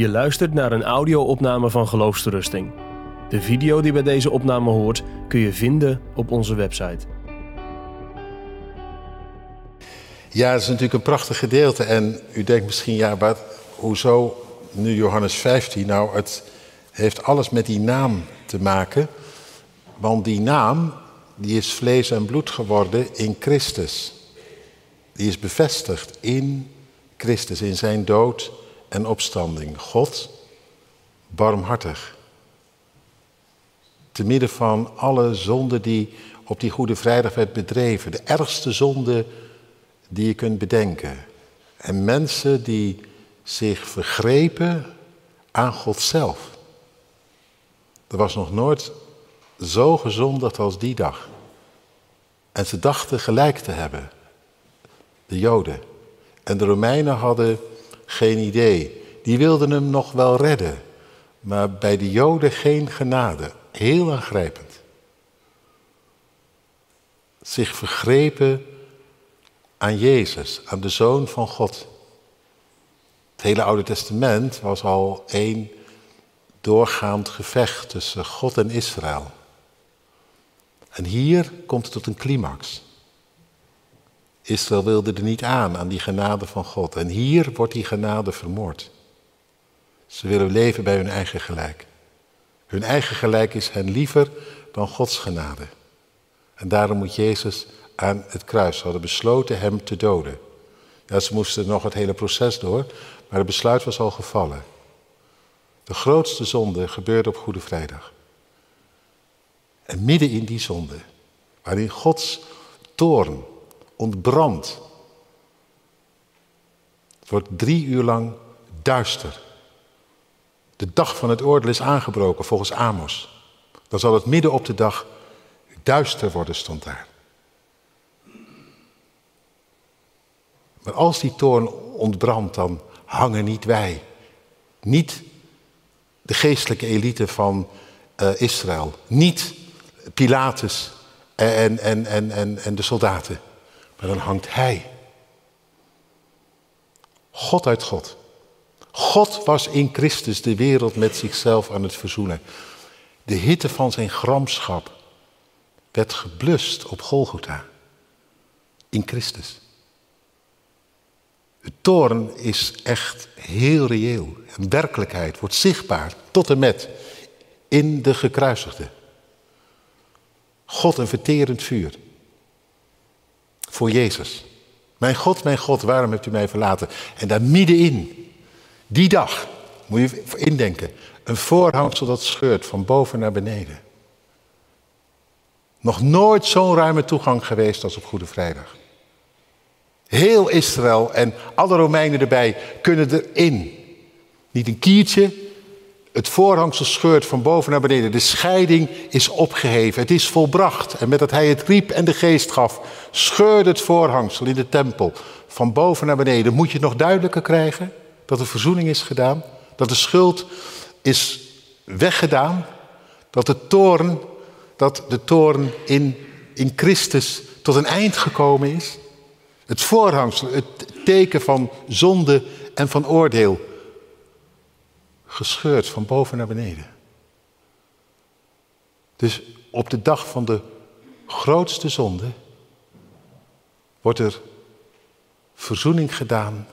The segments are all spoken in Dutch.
Je luistert naar een audio-opname van Geloofsterusting. De video die bij deze opname hoort kun je vinden op onze website. Ja, het is natuurlijk een prachtig gedeelte. En u denkt misschien, ja, maar hoezo nu Johannes 15? Nou, het heeft alles met die naam te maken. Want die naam, die is vlees en bloed geworden in Christus. Die is bevestigd in Christus, in zijn dood en opstanding. God, barmhartig. Te midden van alle zonden die op die Goede Vrijdag werd bedreven. De ergste zonde die je kunt bedenken. En mensen die zich vergrepen aan God zelf. Er was nog nooit zo gezondigd als die dag. En ze dachten gelijk te hebben. De Joden. En de Romeinen hadden geen idee. Die wilden hem nog wel redden. Maar bij de Joden geen genade. Heel aangrijpend. Zich vergrepen aan Jezus, aan de Zoon van God. Het hele Oude Testament was al één doorgaand gevecht tussen God en Israël. En hier komt het tot een climax. Israël wilde er niet aan, aan die genade van God. En hier wordt die genade vermoord. Ze willen leven bij hun eigen gelijk. Hun eigen gelijk is hen liever dan Gods genade. En daarom moet Jezus aan het kruis. Ze hadden besloten hem te doden. Ja, ze moesten nog het hele proces door, maar het besluit was al gevallen. De grootste zonde gebeurde op Goede Vrijdag. En midden in die zonde, waarin Gods toorn ontbrandt. Het wordt drie uur lang duister. De dag van het oordeel is aangebroken volgens Amos. Dan zal het midden op de dag duister worden, stond daar. Maar als die toorn ontbrandt, dan hangen niet wij, niet de geestelijke elite van uh, Israël, niet Pilatus en, en, en, en, en de soldaten, maar dan hangt hij. God uit God. God was in Christus de wereld met zichzelf aan het verzoenen. De hitte van zijn gramschap werd geblust op Golgotha. In Christus. De toorn is echt heel reëel. Een werkelijkheid wordt zichtbaar tot en met in de gekruisigde. God een verterend vuur. Voor Jezus. Mijn God, mijn God, waarom hebt u mij verlaten? En daar middenin, die dag, moet je indenken, een voorhangsel dat scheurt van boven naar beneden. Nog nooit zo'n ruime toegang geweest als op Goede Vrijdag. Heel Israël en alle Romeinen erbij kunnen erin. Niet een kiertje, het voorhangsel scheurt van boven naar beneden. De scheiding is opgeheven. Het is volbracht. En met dat hij het riep en de geest gaf, scheurde het voorhangsel in de tempel van boven naar beneden. Moet je het nog duidelijker krijgen? Dat de verzoening is gedaan. Dat de schuld is weggedaan. Dat de toorn, dat de toorn in, in Christus tot een eind gekomen is. Het voorhangsel, het teken van zonde en van oordeel. Gescheurd van boven naar beneden. Dus op de dag van de grootste zonde wordt er verzoening gedaan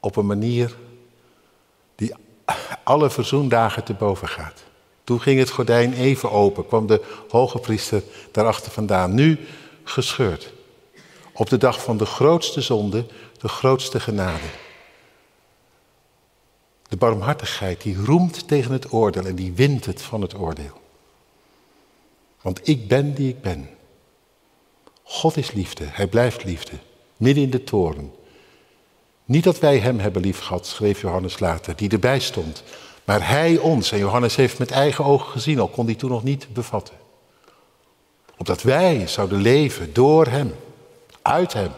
op een manier die alle verzoendagen te boven gaat. Toen ging het gordijn even open, kwam de hoge priester daarachter vandaan. Nu gescheurd. Op de dag van de grootste zonde, de grootste genade. De barmhartigheid die roemt tegen het oordeel en die wint het van het oordeel. Want ik ben die ik ben. God is liefde, hij blijft liefde, midden in de toren. Niet dat wij hem hebben lief gehad, schreef Johannes later, die erbij stond. Maar hij ons, en Johannes heeft met eigen ogen gezien, al kon hij toen nog niet bevatten. Opdat wij zouden leven door hem. Uit hem.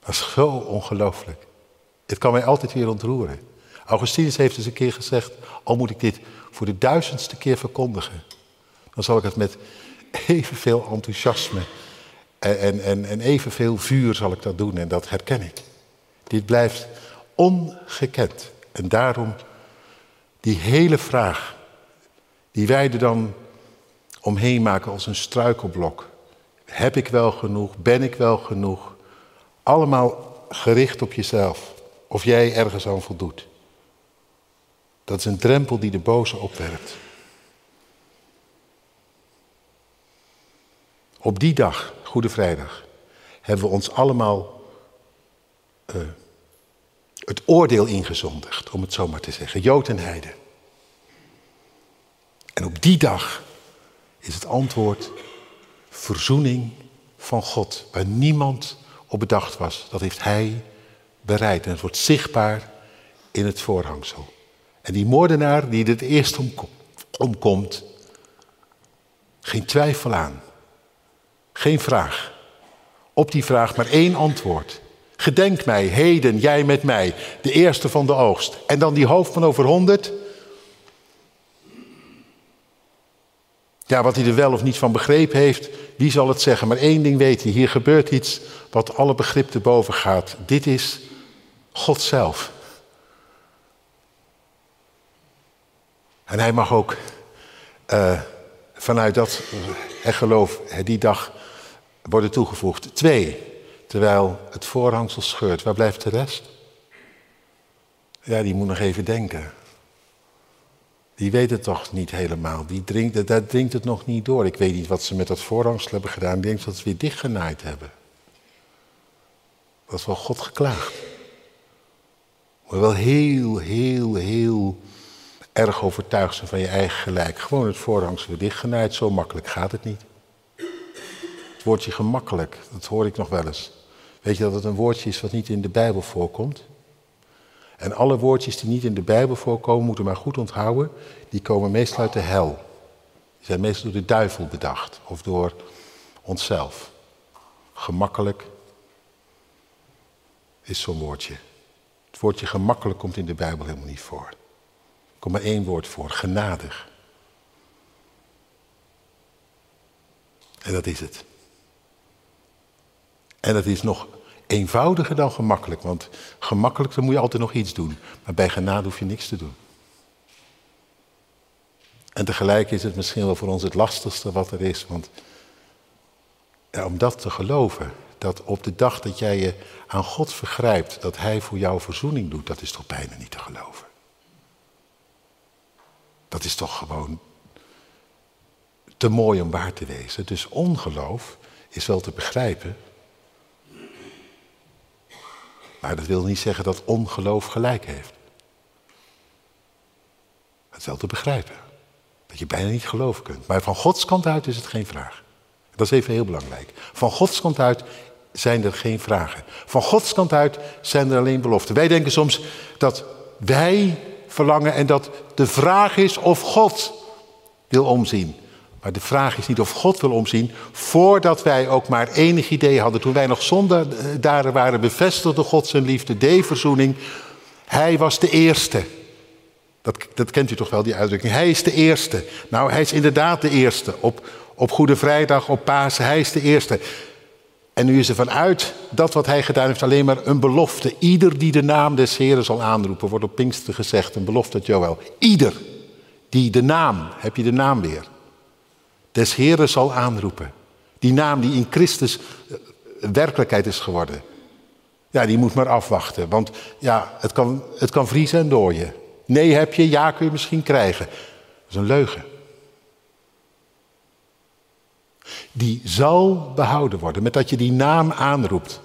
Dat is zo ongelooflijk. Het kan mij altijd weer ontroeren. Augustinus heeft eens een keer gezegd, al moet ik dit voor de duizendste keer verkondigen, dan zal ik het met evenveel enthousiasme en, en, en evenveel vuur zal ik dat doen en dat herken ik. Dit blijft ongekend. En daarom die hele vraag, die wij er dan omheen maken als een struikelblok. Heb ik wel genoeg? Ben ik wel genoeg? Allemaal gericht op jezelf. Of jij ergens aan voldoet. Dat is een drempel die de boze opwerpt. Op die dag, Goede Vrijdag, hebben we ons allemaal uh, het oordeel ingezondigd, om het zo maar te zeggen. Jood en Heide. En op die dag is het antwoord verzoening van God, waar niemand op bedacht was. Dat heeft Hij bereid en het wordt zichtbaar in het voorhangsel. En die moordenaar die het eerst omkomt, geen twijfel aan, geen vraag. Op die vraag maar één antwoord. Gedenk mij, heden, jij met mij, de eerste van de oogst. En dan die hoofd van over honderd. Ja, wat hij er wel of niet van begrepen heeft, wie zal het zeggen? Maar één ding weet hij, hier gebeurt iets wat alle begrip te boven gaat. Dit is God zelf. En hij mag ook uh, vanuit dat geloof die dag worden toegevoegd. Twee, terwijl het voorhangsel scheurt, waar blijft de rest? Ja, die moet nog even denken. Die weet het toch niet helemaal. Die dringt, daar dringt het nog niet door. Ik weet niet wat ze met dat voorhangsel hebben gedaan. Ik denk dat ze het weer dichtgenaaid hebben. Dat is wel God geklaagd. Maar wel heel, heel, heel erg overtuigd zijn van je eigen gelijk. Gewoon het voorhangsel weer dichtgenaaid. Zo makkelijk gaat het niet. Het woordje gemakkelijk, dat hoor ik nog wel eens. Weet je dat het een woordje is wat niet in de Bijbel voorkomt? En alle woordjes die niet in de Bijbel voorkomen, moeten maar goed onthouden, die komen meestal uit de hel. Die zijn meestal door de duivel bedacht of door onszelf. Gemakkelijk is zo'n woordje. Het woordje gemakkelijk komt in de Bijbel helemaal niet voor. Er komt maar één woord voor, genadig. En dat is het. En dat is nog eenvoudiger dan gemakkelijk. Want gemakkelijk, dan moet je altijd nog iets doen. Maar bij genade hoef je niks te doen. En tegelijk is het misschien wel voor ons het lastigste wat er is. Want ja, om dat te geloven, dat op de dag dat jij je aan God vergrijpt, dat Hij voor jou verzoening doet, dat is toch bijna niet te geloven. Dat is toch gewoon te mooi om waar te wezen. Dus ongeloof is wel te begrijpen, maar dat wil niet zeggen dat ongeloof gelijk heeft. Het is wel te begrijpen. Dat je bijna niet geloven kunt. Maar van Gods kant uit is het geen vraag. Dat is even heel belangrijk. Van Gods kant uit zijn er geen vragen. Van Gods kant uit zijn er alleen beloften. Wij denken soms dat wij verlangen en dat de vraag is of God wil omzien. Maar de vraag is niet of God wil omzien. Voordat wij ook maar enig idee hadden, toen wij nog zonder daar waren, bevestigde God zijn liefde, de verzoening. Hij was de eerste. Dat, dat kent u toch wel, die uitdrukking. Hij is de eerste. Nou, hij is inderdaad de eerste. Op, op Goede Vrijdag, op Pasen, hij is de eerste. En nu is er vanuit dat wat hij gedaan heeft alleen maar een belofte. Ieder die de naam des Heren zal aanroepen, wordt op Pinkster gezegd, een belofte uit Joël. Ieder die de naam, heb je de naam weer des Heren zal aanroepen. Die naam die in Christus eh, werkelijkheid is geworden. Ja, die moet maar afwachten. Want ja, het kan, het kan vriezen en dooien. Nee heb je, ja kun je misschien krijgen. Dat is een leugen. Die zal behouden worden. Met dat je die naam aanroept.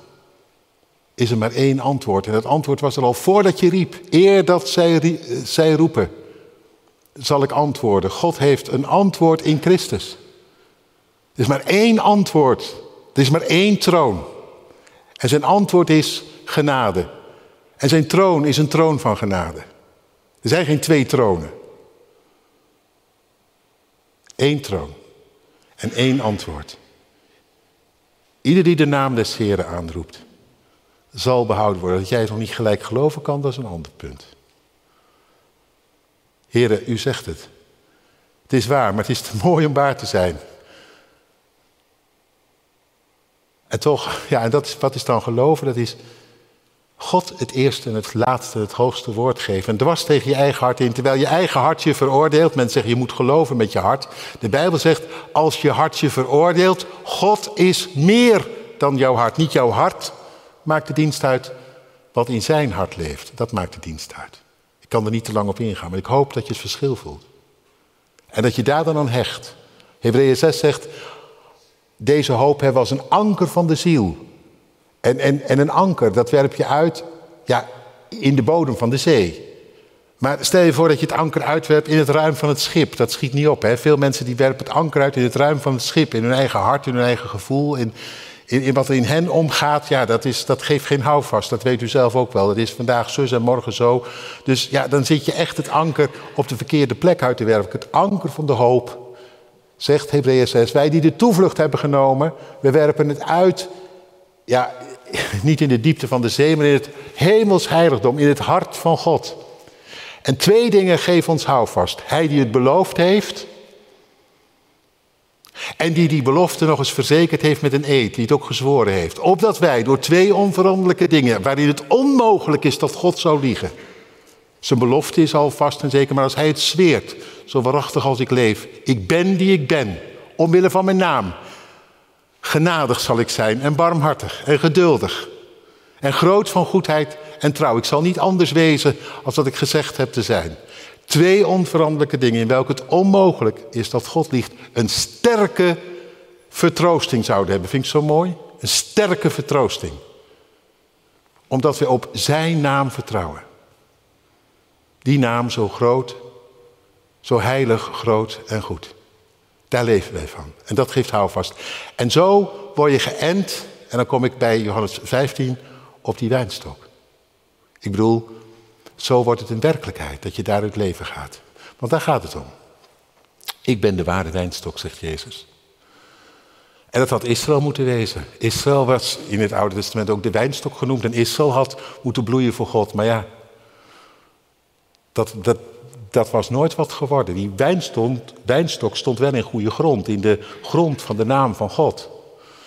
Is er maar één antwoord. En dat antwoord was er al voordat je riep. Eer dat zij, eh, zij roepen zal ik antwoorden. God heeft een antwoord in Christus. Er is maar één antwoord. Er is maar één troon. En zijn antwoord is genade. En zijn troon is een troon van genade. Er zijn geen twee tronen. Eén troon. En één antwoord. Ieder die de naam des Heren aanroept, zal behouden worden. Dat jij het nog niet gelijk geloven kan, dat is een ander punt. Heren, u zegt het. Het is waar, maar het is te mooi om waar te zijn. En toch, ja, en dat is, wat is dan geloven? Dat is God het eerste en het laatste, het hoogste woord geven. En dwars tegen je eigen hart in, terwijl je eigen hart je veroordeelt. Men zegt, je moet geloven met je hart. De Bijbel zegt, als je hart je veroordeelt, God is meer dan jouw hart. Niet jouw hart maakt de dienst uit, wat in zijn hart leeft. Dat maakt de dienst uit. Ik kan er niet te lang op ingaan, maar ik hoop dat je het verschil voelt. En dat je daar dan aan hecht. Hebreeën 6 zegt, deze hoop hebben als een anker van de ziel. En, en, en een anker, dat werp je uit ja, in de bodem van de zee. Maar stel je voor dat je het anker uitwerpt in het ruim van het schip. Dat schiet niet op. Hè? Veel mensen die werpen het anker uit in het ruim van het schip. In hun eigen hart, in hun eigen gevoel. In, in, wat er in hen omgaat. Ja, dat, is, dat geeft geen houvast. Dat weet u zelf ook wel. Dat is vandaag zus en morgen zo. Dus ja, dan zit je echt het anker op de verkeerde plek uit te werpen. Het anker van de hoop. Zegt Hebreeën 6. Wij die de toevlucht hebben genomen. We werpen het uit. Ja, niet in de diepte van de zee, maar in het hemels heiligdom, in het hart van God. En twee dingen geven ons houvast. Hij die het beloofd heeft en die die belofte nog eens verzekerd heeft met een eed, die het ook gezworen heeft. Opdat wij door twee onveranderlijke dingen, waarin het onmogelijk is dat God zou liegen. Zijn belofte is al vast en zeker, maar als hij het zweert, zo waarachtig als ik leef, ik ben die ik ben, omwille van mijn naam, Genadig zal ik zijn en barmhartig en geduldig. En groot van goedheid en trouw. Ik zal niet anders wezen als wat ik gezegd heb te zijn. Twee onveranderlijke dingen in welke het onmogelijk is dat God liegt. Een sterke vertroosting zouden hebben. Vind ik zo mooi? Een sterke vertroosting. Omdat we op zijn naam vertrouwen. Die naam zo groot, zo heilig, groot en goed. Daar leven wij van. En dat geeft houvast. En zo word je geënt, en dan kom ik bij Johannes 15, op die wijnstok. Ik bedoel, zo wordt het een werkelijkheid, dat je daar het leven gaat. Want daar gaat het om. Ik ben de ware wijnstok, zegt Jezus. En dat had Israël moeten wezen. Israël was in het Oude Testament ook de wijnstok genoemd. En Israël had moeten bloeien voor God. Maar ja, dat, dat, dat was nooit wat geworden. Die wijnstond, wijnstok stond wel in goede grond, in de grond van de naam van God.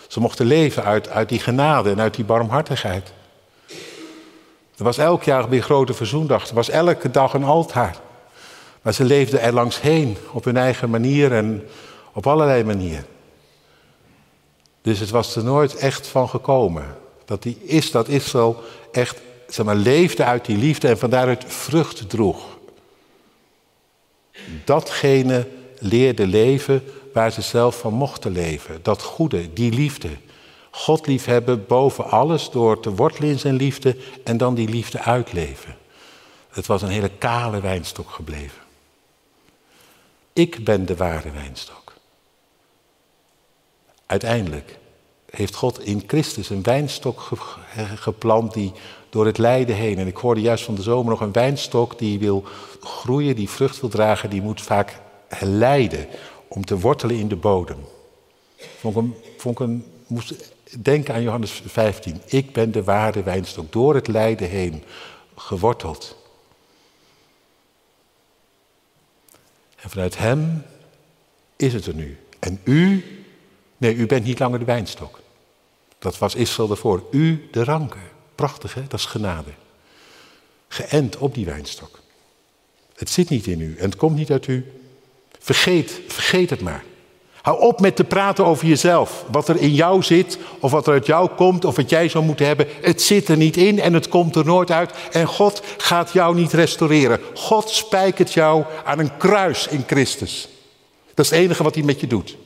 Ze mochten leven uit, uit die genade en uit die barmhartigheid. Er was elk jaar weer grote verzoendag. Er was elke dag een altaar. Maar ze leefden er langs heen op hun eigen manier en op allerlei manieren. Dus het was er nooit echt van gekomen. Dat, die is, dat Israël echt zeg maar, leefde uit die liefde en van daaruit vrucht droeg datgene leerde leven waar ze zelf van mochten leven. Dat goede, die liefde. God liefhebben boven alles door te wortelen in zijn liefde en dan die liefde uitleven. Het was een hele kale wijnstok gebleven. Ik ben de ware wijnstok. Uiteindelijk heeft God in Christus een wijnstok geplant die door het lijden heen. En ik hoorde juist van de zomer nog een wijnstok die wil groeien, die vrucht wil dragen, die moet vaak lijden om te wortelen in de bodem. Vond ik een, vond moest denken aan Johannes 15. Ik ben de ware wijnstok, door het lijden heen geworteld. En vanuit hem is het er nu. En u, nee, u bent niet langer de wijnstok. Dat was Israël ervoor. U de ranken. Prachtig hè, dat is genade. Geënt op die wijnstok. Het zit niet in u en het komt niet uit u. Vergeet, vergeet het maar. Hou op met te praten over jezelf. Wat er in jou zit, of wat er uit jou komt, of wat jij zou moeten hebben. Het zit er niet in en het komt er nooit uit. En God gaat jou niet restaureren. God spijkert jou aan een kruis in Christus. Dat is het enige wat hij met je doet.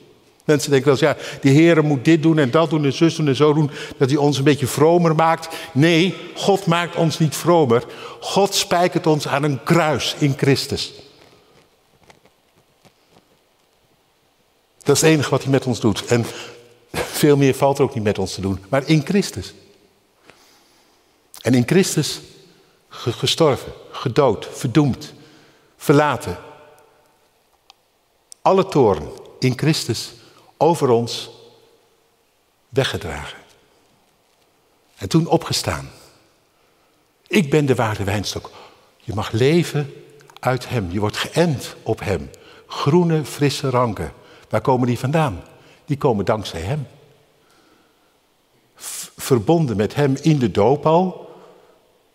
Mensen denken wel ja, die Heer moet dit doen en dat doen en zus doen en zo doen, dat hij ons een beetje vromer maakt. Nee, God maakt ons niet vromer. God spijkert ons aan een kruis in Christus. Dat is het enige wat hij met ons doet. En veel meer valt er ook niet met ons te doen, maar in Christus. En in Christus gestorven, gedood, verdoemd, verlaten. Alle toren in Christus over ons weggedragen. En toen opgestaan. Ik ben de ware wijnstok. Je mag leven uit Hem. Je wordt geënt op Hem. Groene, frisse ranken. Waar komen die vandaan? Die komen dankzij Hem. verbonden met Hem in de doop al.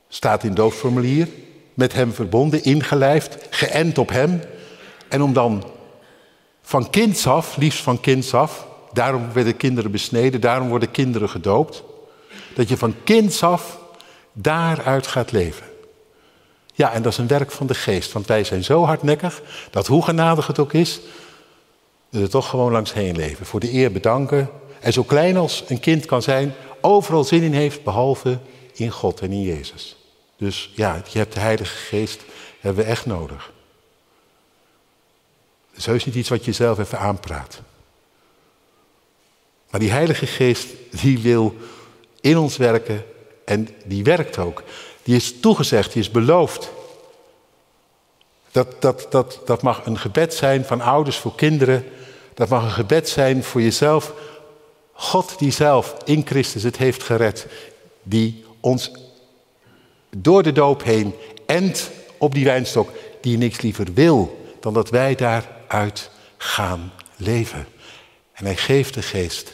Staat in het doopsformulier. Met hem verbonden, ingelijfd, geënt op hem. En om dan van kinds af, liefst van kinds af, daarom werden kinderen besneden, daarom worden kinderen gedoopt. Dat je van kinds af daaruit gaat leven. Ja, en dat is een werk van de geest, want wij zijn zo hardnekkig dat hoe genadig het ook is, we er toch gewoon langs heen leven. Voor de eer bedanken. En zo klein als een kind kan zijn, overal zin in heeft, behalve in God en in Jezus. Dus ja, je hebt de Heilige Geest, hebben we echt nodig. Het is heus niet iets wat je zelf even aanpraat. Maar die Heilige Geest, die wil in ons werken en die werkt ook. Die is toegezegd, die is beloofd. Dat, dat, dat, dat mag een gebed zijn van ouders voor kinderen. Dat mag een gebed zijn voor jezelf. God die zelf in Christus het heeft gered. Die ons door de doop heen endt op die wijnstok. Die niks liever wil dan dat wij daaruit gaan leven. En hij geeft de geest.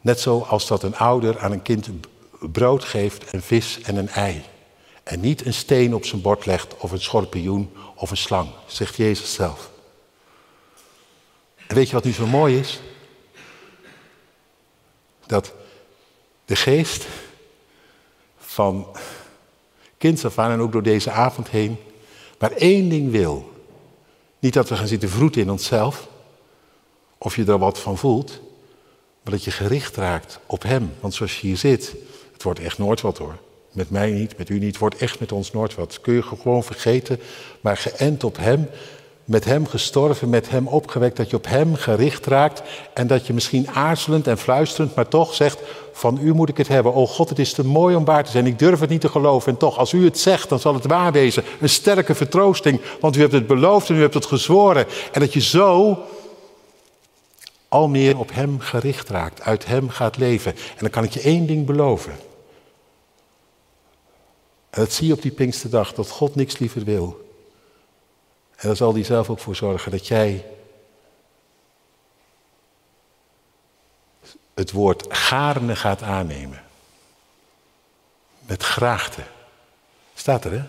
Net zoals dat een ouder aan een kind brood geeft, een vis en een ei. En niet een steen op zijn bord legt of een schorpioen of een slang, zegt Jezus zelf. En weet je wat nu zo mooi is? Dat de geest van kinds af aan en ook door deze avond heen maar één ding wil. Niet dat we gaan zitten vroeten in onszelf, of je er wat van voelt, maar dat je gericht raakt op Hem. Want zoals je hier zit, het wordt echt nooit wat hoor. Met mij niet, met u niet, het wordt echt met ons nooit wat. Kun je gewoon vergeten, maar geënt op Hem, met Hem gestorven, met Hem opgewekt, dat je op Hem gericht raakt en dat je misschien aarzelend en fluisterend, maar toch zegt, van U moet ik het hebben. O God, het is te mooi om waar te zijn. Ik durf het niet te geloven. En toch, als U het zegt, dan zal het waar wezen. Een sterke vertroosting, want U hebt het beloofd en U hebt het gezworen. En dat je zo al meer op Hem gericht raakt, uit Hem gaat leven. En dan kan ik je één ding beloven. En dat zie je op die Pinksterdag, dat God niks liever wil. En daar zal hij zelf ook voor zorgen dat jij het woord gaarne gaat aannemen. Met graagte. Staat er, hè?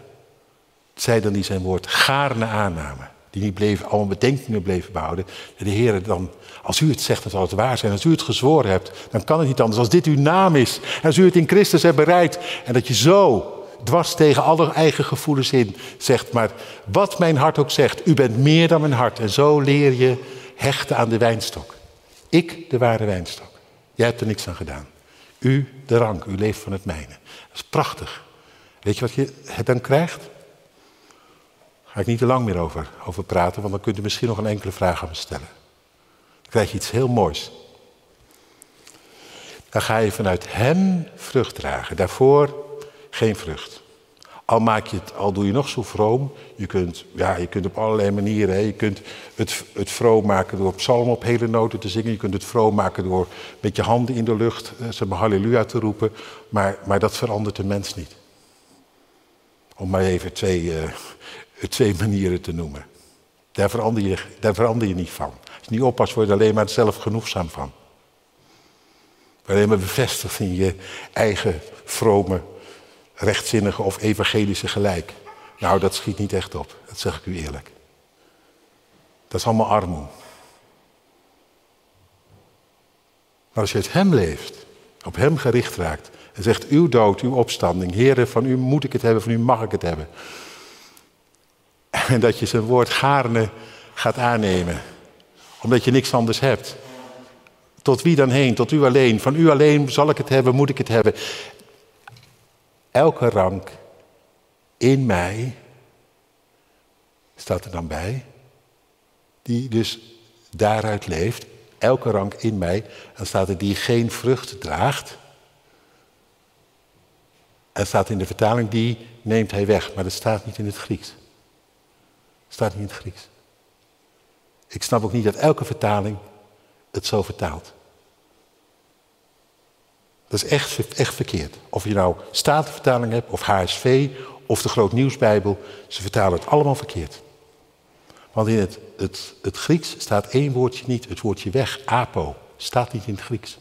Zij dan die zijn woord gaarne aannamen die niet bleven, allemaal bedenkingen bleven behouden. De Heer dan, als u het zegt, dan zal het waar zijn. Als u het gezworen hebt, dan kan het niet anders. Als dit uw naam is, en als u het in Christus hebt bereid, en dat je zo dwars tegen alle eigen gevoelens in zegt, maar wat mijn hart ook zegt, u bent meer dan mijn hart. En zo leer je hechten aan de wijnstok. Ik, de ware wijnstok. Jij hebt er niks aan gedaan. U, de rank, u leeft van het mijne. Dat is prachtig. Weet je wat je dan krijgt? ga ik niet te lang meer over, over praten, want dan kunt u misschien nog een enkele vraag aan me stellen. Dan krijg je iets heel moois. Dan ga je vanuit hem vrucht dragen. Daarvoor geen vrucht. Al, maak je het, al doe je nog zo vroom, je kunt, ja, je kunt op allerlei manieren. Hè. Je kunt het, het vroom maken door psalmen op hele noten te zingen. Je kunt het vroom maken door met je handen in de lucht eh, zeg maar, halleluja te roepen. Maar, maar dat verandert de mens niet. Om maar even twee, uh, twee manieren te noemen. Daar verander, je, daar verander je niet van. Als je niet oppast, word je alleen maar zelf genoegzaam van. Alleen maar bevestigd in je eigen vrome, rechtzinnige of evangelische gelijk. Nou, dat schiet niet echt op, dat zeg ik u eerlijk. Dat is allemaal armoe. Maar als je het hem leeft, op hem gericht raakt en zegt, uw dood, uw opstanding, heren, van u moet ik het hebben, van u mag ik het hebben. En dat je zijn woord gaarne gaat aannemen. Omdat je niks anders hebt. Tot wie dan heen? Tot u alleen. Van u alleen zal ik het hebben, moet ik het hebben. Elke rank in mij, staat er dan bij, die dus daaruit leeft. Elke rank in mij, dan staat er die geen vrucht draagt. En staat in de vertaling, die neemt hij weg. Maar dat staat niet in het Grieks. Staat niet in het Grieks. Ik snap ook niet dat elke vertaling het zo vertaalt. Dat is echt, echt verkeerd. Of je nou Statenvertaling hebt, of HSV, of de Groot Nieuwsbijbel. Ze vertalen het allemaal verkeerd. Want in het, het, het Grieks staat één woordje niet, het woordje weg, apo. Staat niet in het Grieks.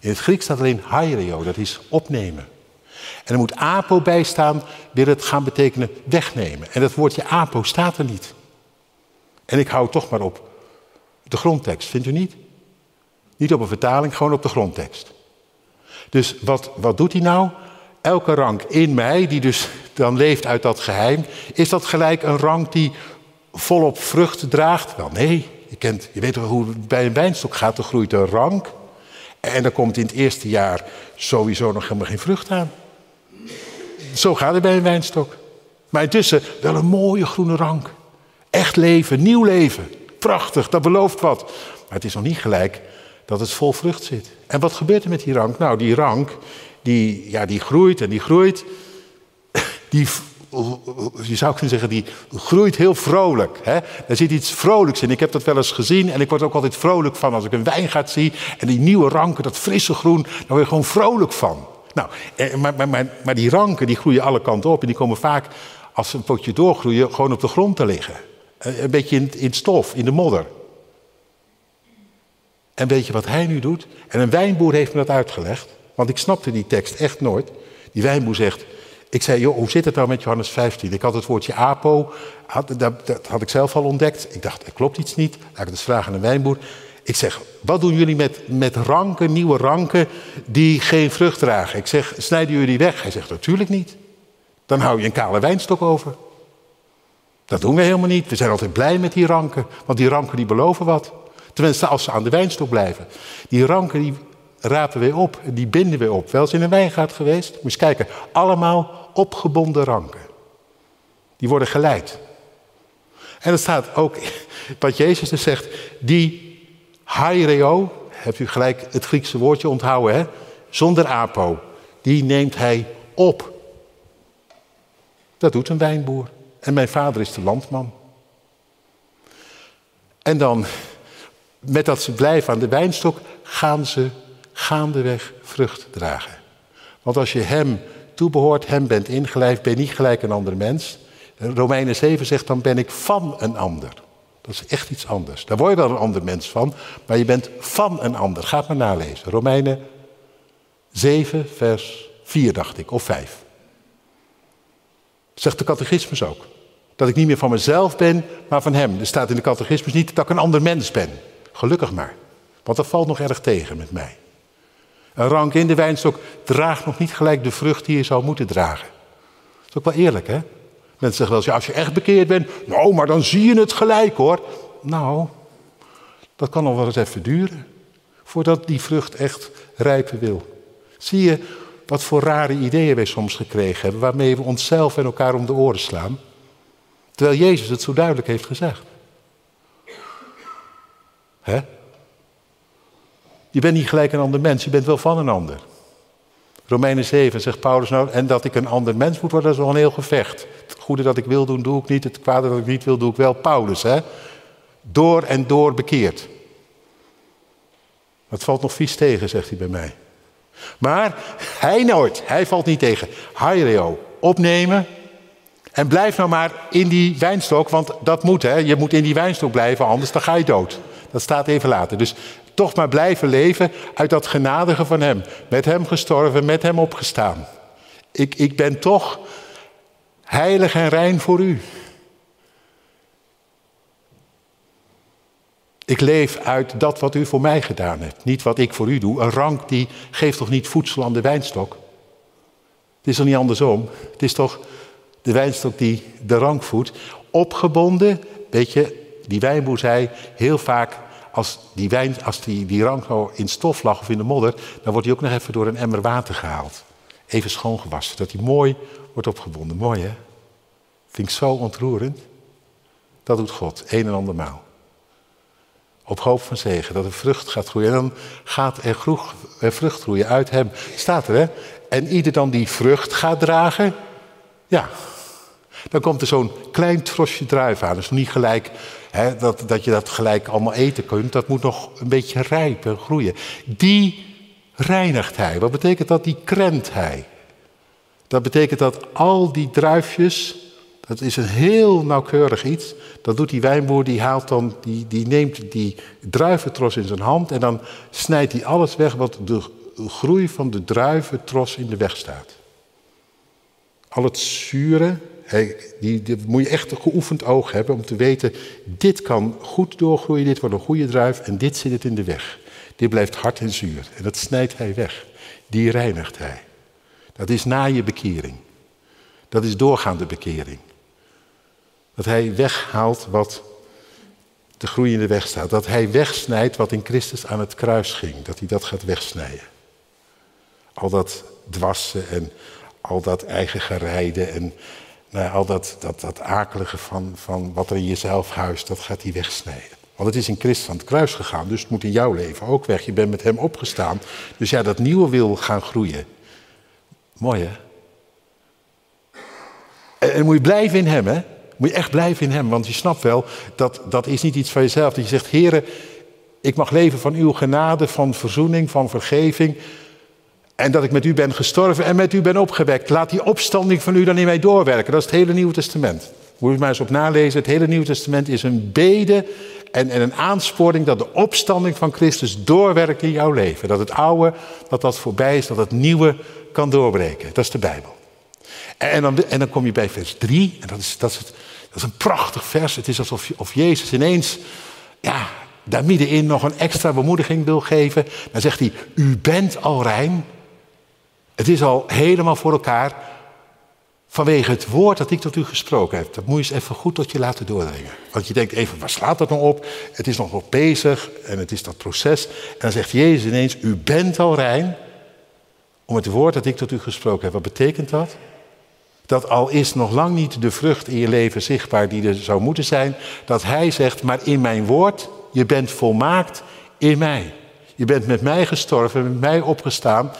In het Grieks staat alleen haireo, dat is opnemen. En er moet apo bij staan, wil het gaan betekenen wegnemen. En dat woordje apo staat er niet. En ik hou toch maar op de grondtekst, vindt u niet? Niet op een vertaling, gewoon op de grondtekst. Dus wat, wat doet hij nou? Elke rank in mij, die dus dan leeft uit dat geheim, is dat gelijk een rank die volop vrucht draagt? Wel nee, je, kent, je weet hoe het bij een wijnstok gaat, er groeit een rank. En er komt in het eerste jaar sowieso nog helemaal geen vrucht aan. Zo gaat het bij een wijnstok. Maar intussen wel een mooie groene rank. Echt leven, nieuw leven. Prachtig, dat belooft wat. Maar het is nog niet gelijk dat het vol vrucht zit. En wat gebeurt er met die rank? Nou, die rank, die, ja, die groeit en die groeit. Die, je zou kunnen zeggen, die groeit heel vrolijk. Hè? Er zit iets vrolijks in. Ik heb dat wel eens gezien en ik word ook altijd vrolijk van als ik een wijngaard zie. En die nieuwe ranken, dat frisse groen, daar word je gewoon vrolijk van. Nou, eh, maar, maar, maar, maar die ranken die groeien alle kanten op en die komen vaak, als ze een potje doorgroeien, gewoon op de grond te liggen. Eh, een beetje in, in stof, in de modder. En weet je wat hij nu doet? En een wijnboer heeft me dat uitgelegd, want ik snapte die tekst echt nooit. Die wijnboer zegt, ik zei, joh, hoe zit het nou met Johannes 15? Ik had het woordje apo, had, dat, dat, had ik zelf al ontdekt. Ik dacht, er klopt iets niet. Laat ik het eens vragen aan een wijnboer. Ik zeg, wat doen jullie met, met ranken, nieuwe ranken, die geen vrucht dragen? Ik zeg, snijden jullie die weg? Hij zegt, natuurlijk niet. Dan hou je een kale wijnstok over. Dat doen we helemaal niet. We zijn altijd blij met die ranken, want die ranken die beloven wat. Tenminste, als ze aan de wijnstok blijven. Die ranken die rapen we op, die binden we op. Wel eens in een wijngaard geweest? Moet je eens kijken. Allemaal opgebonden ranken. Die worden geleid. En er staat ook, wat Jezus dus zegt, die haireo, hebt u gelijk het Griekse woordje onthouden, hè? zonder apo, die neemt hij op. Dat doet een wijnboer. En mijn vader is de landman. En dan, met dat ze blijven aan de wijnstok, gaan ze gaandeweg vrucht dragen. Want als je hem toebehoort, hem bent ingelijfd, ben je niet gelijk een ander mens. Romeinen 7 zegt, dan ben ik van een ander. Dat is echt iets anders. Daar word je wel een ander mens van, maar je bent van een ander. Ga het maar nalezen. Romeinen 7, vers 4, dacht ik, of 5. Zegt de catechismus ook. Dat ik niet meer van mezelf ben, maar van hem. Er staat in de catechismus niet dat ik een ander mens ben. Gelukkig maar. Want dat valt nog erg tegen met mij. Een rank in de wijnstok draagt nog niet gelijk de vrucht die je zou moeten dragen. Dat is ook wel eerlijk, hè? Mensen zeggen wel eens, ja, als je echt bekeerd bent, nou, maar dan zie je het gelijk hoor. Nou, dat kan nog wel eens even duren. Voordat die vrucht echt rijpen wil. Zie je wat voor rare ideeën wij soms gekregen hebben, waarmee we onszelf en elkaar om de oren slaan? Terwijl Jezus het zo duidelijk heeft gezegd. Je bent niet gelijk een ander mens, je bent wel van een ander. Romeinen 7 zegt Paulus nou, en dat ik een ander mens moet worden, dat is wel een heel gevecht. Het goede dat ik wil doen, doe ik niet. Het kwade dat ik niet wil, doe ik wel. Paulus, hè? Door en door bekeerd. Dat valt nog vies tegen, zegt hij bij mij. Maar hij nooit, hij valt niet tegen. Haireo, opnemen en blijf nou maar in die wijnstok, want dat moet hè. Je moet in die wijnstok blijven, anders dan ga je dood. Dat staat even later. Dus toch maar blijven leven uit dat genadige van Hem. Met Hem gestorven, met Hem opgestaan. Ik, ik ben toch heilig en rein voor U. Ik leef uit dat wat u voor mij gedaan hebt. Niet wat ik voor u doe. Een rank die geeft toch niet voedsel aan de wijnstok? Het is toch niet andersom? Het is toch de wijnstok die de rank voedt. Opgebonden, weet je, die wijnboer zei heel vaak als die, wijn, als die, die in stof lag of in de modder, dan wordt hij ook nog even door een emmer water gehaald. Even schoongewassen, zodat hij mooi wordt opgebonden. Mooi hè? Vind ik zo ontroerend. Dat doet God, een en andermaal. Op hoop van zegen, dat er vrucht gaat groeien. En dan gaat er, groeg, er vrucht groeien uit hem. Staat er hè? En ieder dan die vrucht gaat dragen, ja, dan komt er zo'n klein trosje druif aan. Dus niet gelijk dat, dat je dat gelijk allemaal eten kunt. Dat moet nog een beetje rijpen en groeien. Die reinigt hij. Wat betekent dat? Die krent hij. Dat betekent dat al die druifjes, dat is een heel nauwkeurig iets. Dat doet die wijnboer, die haalt dan, die, die neemt die druiventros in zijn hand en dan snijdt hij alles weg wat de groei van de druiventros in de weg staat. al het zure, die, die, moet je echt een geoefend oog hebben om te weten, dit kan goed doorgroeien, dit wordt een goede druif en dit zit het in de weg. Dit blijft hard en zuur en dat snijdt hij weg. Die reinigt hij. Dat is na je bekering. Dat is doorgaande bekering. Dat hij weghaalt wat de groeiende weg staat. Dat hij wegsnijdt wat in Christus aan het kruis ging. Dat hij dat gaat wegsnijden. Al dat dwassen en al dat eigen gerijden en nou, al dat, dat, dat akelige van, van wat er in jezelf huist, dat gaat hij wegsnijden. Want het is in Christus aan het kruis gegaan, dus het moet in jouw leven ook weg. Je bent met hem opgestaan. Dus ja, dat nieuwe wil gaan groeien. Mooi hè? En, moet je blijven in hem hè? Moet je echt blijven in hem, want je snapt wel, dat, dat is niet iets van jezelf. Dat je zegt, heren, ik mag leven van uw genade, van verzoening, van vergeving. En dat ik met u ben gestorven en met u ben opgewekt. Laat die opstanding van u dan in mij doorwerken. Dat is het hele Nieuwe Testament. Moet je maar eens op nalezen. Het hele Nieuwe Testament is een bede en, en een aansporing dat de opstanding van Christus doorwerkt in jouw leven. Dat het oude, dat dat voorbij is, dat het nieuwe kan doorbreken. Dat is de Bijbel. En, dan, en dan kom je bij vers 3. En dat is, dat is, dat is een prachtig vers. Het is alsof of Jezus ineens ja, daar middenin nog een extra bemoediging wil geven. Dan zegt hij, u bent al rein. Het is al helemaal voor elkaar vanwege het woord dat ik tot u gesproken heb. Dat moet je eens even goed tot je laten doordringen. Want je denkt even, waar slaat dat nou op? Het is nog wel bezig en het is dat proces. En dan zegt Jezus ineens, u bent al rein om het woord dat ik tot u gesproken heb. Wat betekent dat? Dat al is nog lang niet de vrucht in je leven zichtbaar die er zou moeten zijn, dat Hij zegt, maar in mijn woord, je bent volmaakt in mij. Je bent met mij gestorven, met mij opgestaan.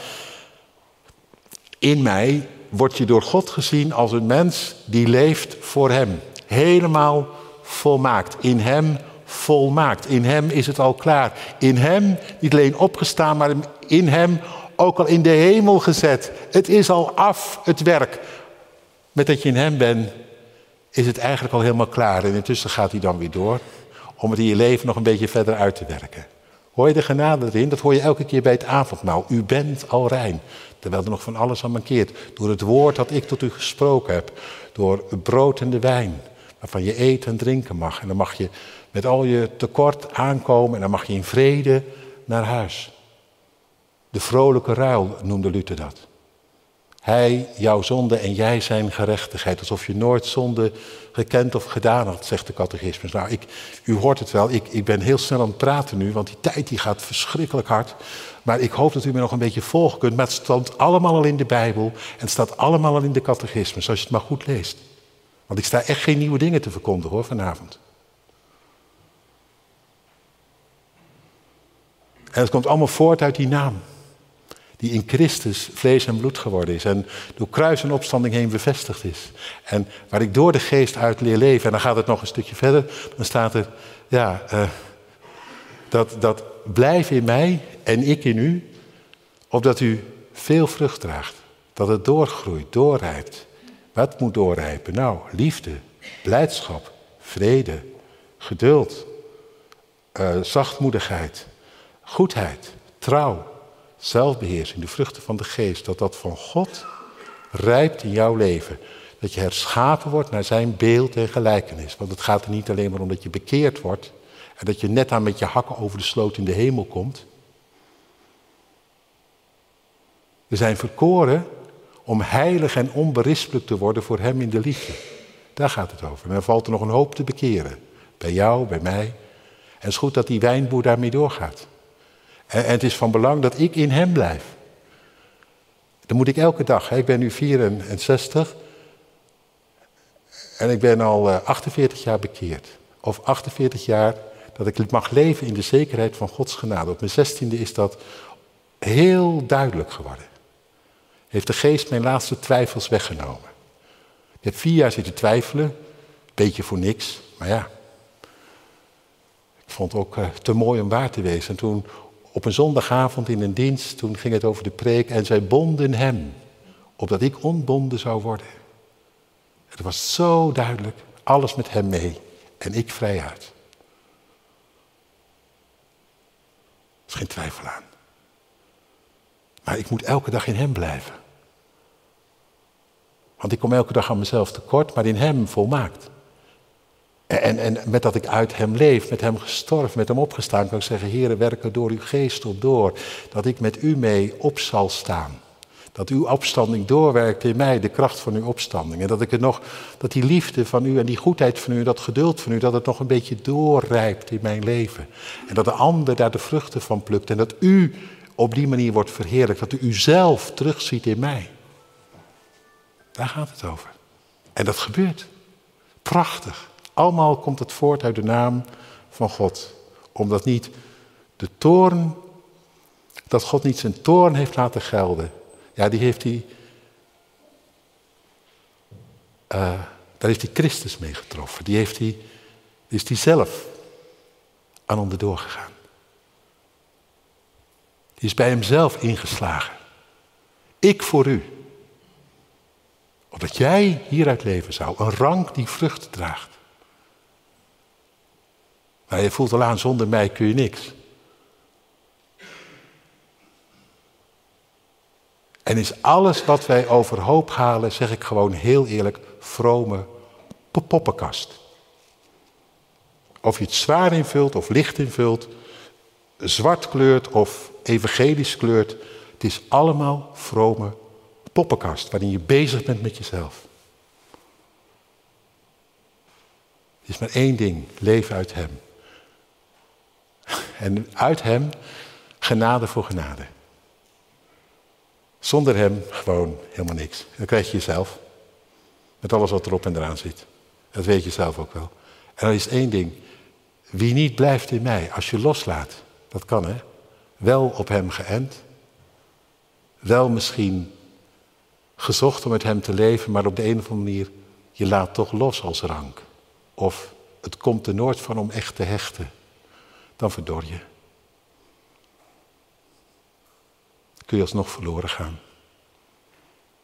In mij word je door God gezien als een mens die leeft voor Hem. Helemaal volmaakt. In Hem volmaakt. In Hem is het al klaar. In Hem niet alleen opgestaan, maar in Hem ook al in de hemel gezet. Het is al af, het werk. Met dat je in Hem bent, is het eigenlijk al helemaal klaar. En intussen gaat hij dan weer door om het in je leven nog een beetje verder uit te werken. Hoor je de genade erin? Dat hoor je elke keer bij het avondmaal. U bent al rein. Terwijl er nog van alles aan mankeert. Door het woord dat ik tot u gesproken heb. Door het brood en de wijn. Waarvan je eten en drinken mag. En dan mag je met al je tekort aankomen. En dan mag je in vrede naar huis. De vrolijke ruil noemde Luther dat. Hij, jouw zonde en jij zijn gerechtigheid. Alsof je nooit zonde gekend of gedaan had, zegt de catechismus. Nou, ik, u hoort het wel, ik, ik ben heel snel aan het praten nu, want die tijd die gaat verschrikkelijk hard. Maar ik hoop dat u me nog een beetje volgen kunt. Maar het staat allemaal al in de Bijbel en het staat allemaal al in de catechismus, als je het maar goed leest. Want ik sta echt geen nieuwe dingen te verkondigen hoor, vanavond. En het komt allemaal voort uit die naam die in Christus vlees en bloed geworden is en door kruis en opstanding heen bevestigd is. En waar ik door de geest uit leer leven, en dan gaat het nog een stukje verder, dan staat er, ja, uh, dat, dat blijf in mij en ik in u, opdat u veel vrucht draagt. Dat het doorgroeit, doorrijpt. Wat moet doorrijpen? Nou, liefde, blijdschap, vrede, geduld, uh, zachtmoedigheid, goedheid, trouw, zelfbeheersing, de vruchten van de geest, dat dat van God rijpt in jouw leven. Dat je herschapen wordt naar zijn beeld en gelijkenis. Want het gaat er niet alleen maar om dat je bekeerd wordt en dat je net aan met je hakken over de sloot in de hemel komt. We zijn verkoren om heilig en onberispelijk te worden voor Hem in de liefde. Daar gaat het over. En dan valt er nog een hoop te bekeren. Bij jou, bij mij. En het is goed dat die wijnboer daarmee doorgaat. En, het is van belang dat ik in hem blijf. Dat moet ik elke dag. Ik ben nu 64 en ik ben al 48 eh, jaar bekeerd. Of 48 jaar dat ik mag leven in de zekerheid van Gods genade. Op mijn zestiende is dat heel duidelijk geworden. Heeft de geest mijn laatste twijfels weggenomen. Ik heb vier jaar zitten twijfelen, beetje voor niks, maar ja. Ik vond het ook uh, te mooi om waar te wezen. En toen op een zondagavond in een dienst, toen ging het over de preek en zij bonden hem, opdat ik ontbonden zou worden. Het was zo duidelijk, alles met hem mee en ik vrij uit. Er is geen twijfel aan. Maar ik moet elke dag in hem blijven. Want ik kom elke dag aan mezelf tekort, maar in Hem volmaakt. En, en met dat ik uit Hem leef, met Hem gestorven, met Hem opgestaan, kan ik zeggen, Heere, werken door uw geest op door, dat ik met U mee op zal staan. Dat uw opstanding doorwerkt in mij, de kracht van uw opstanding. En dat ik het nog, dat die liefde van u en die goedheid van u, dat geduld van u, dat het nog een beetje doorrijpt in mijn leven. En dat de ander daar de vruchten van plukt. En dat u op die manier wordt verheerlijkt. Dat u uzelf terugziet in mij. Daar gaat het over. En dat gebeurt. Prachtig. Allemaal komt het voort uit de naam van God. Omdat niet de toorn, dat God niet zijn toorn heeft laten gelden. Ja, die heeft hij, uh, daar heeft hij Christus mee getroffen. Die heeft hij, is hij zelf aan onderdoor gegaan. Die is bij hemzelf ingeslagen. Ik voor u. Opdat jij hieruit leven zou. Een rank die vrucht draagt. Maar je voelt al aan, zonder mij kun je niks. En is alles wat wij overhoop halen, zeg ik gewoon heel eerlijk, vrome poppenkast. Of je het zwaar invult of licht invult, zwart kleurt of evangelisch kleurt, het is allemaal vrome poppenkast waarin je bezig bent met jezelf. Het is maar één ding, leven uit Hem. En uit Hem genade voor genade. Zonder Hem gewoon helemaal niks. Dan krijg je jezelf. Met alles wat erop en eraan zit. Dat weet je zelf ook wel. En dan is één ding. Wie niet blijft in mij, als je loslaat, dat kan hè. Wel op Hem geënt. Wel misschien gezocht om met Hem te leven, maar op de een of andere manier, je laat toch los als rank. Of het komt er nooit van om echt te hechten. Dan verdor je. kun je alsnog verloren gaan.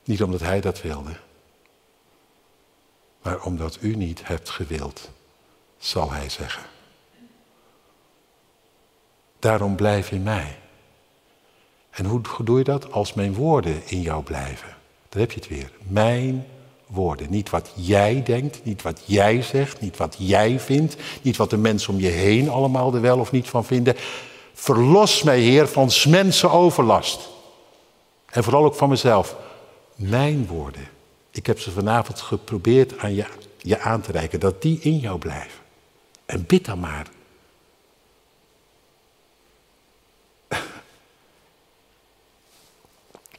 Niet omdat hij dat wilde, maar omdat u niet hebt gewild, zal hij zeggen. Daarom blijf in mij. En hoe doe je dat? Als mijn woorden in jou blijven. Daar heb je het weer. Mijn Niet wat jij denkt, niet wat jij zegt, niet wat jij vindt, niet wat de mensen om je heen allemaal er wel of niet van vinden. Verlos mij, Heer, van mensen overlast. En vooral ook van mezelf. Mijn woorden. Ik heb ze vanavond geprobeerd aan je, je aan te reiken. Dat die in jou blijven. En bid dan maar.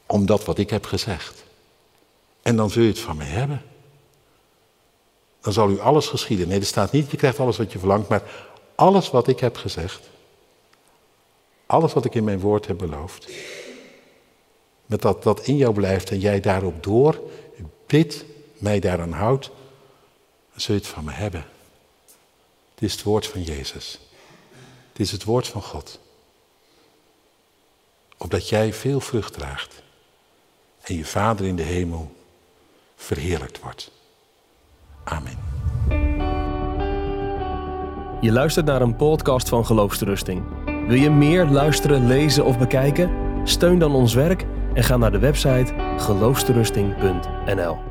Om dat wat ik heb gezegd. En dan zul je het van mij hebben. Dan zal u alles geschieden. Nee, er staat niet, je krijgt alles wat je verlangt, maar alles wat ik heb gezegd. Alles wat ik in mijn woord heb beloofd. Met dat dat in jou blijft en jij daarop door, bid, mij daaraan houdt, dan zul je het van me hebben. Het is het woord van Jezus. Het is het woord van God. Opdat jij veel vrucht draagt en je Vader in de hemel verheerlijkt wordt. Amen. Je luistert naar een podcast van Geloofsterusting. Wil je meer luisteren, lezen of bekijken? Steun dan ons werk en ga naar de website geloofsterusting.nl.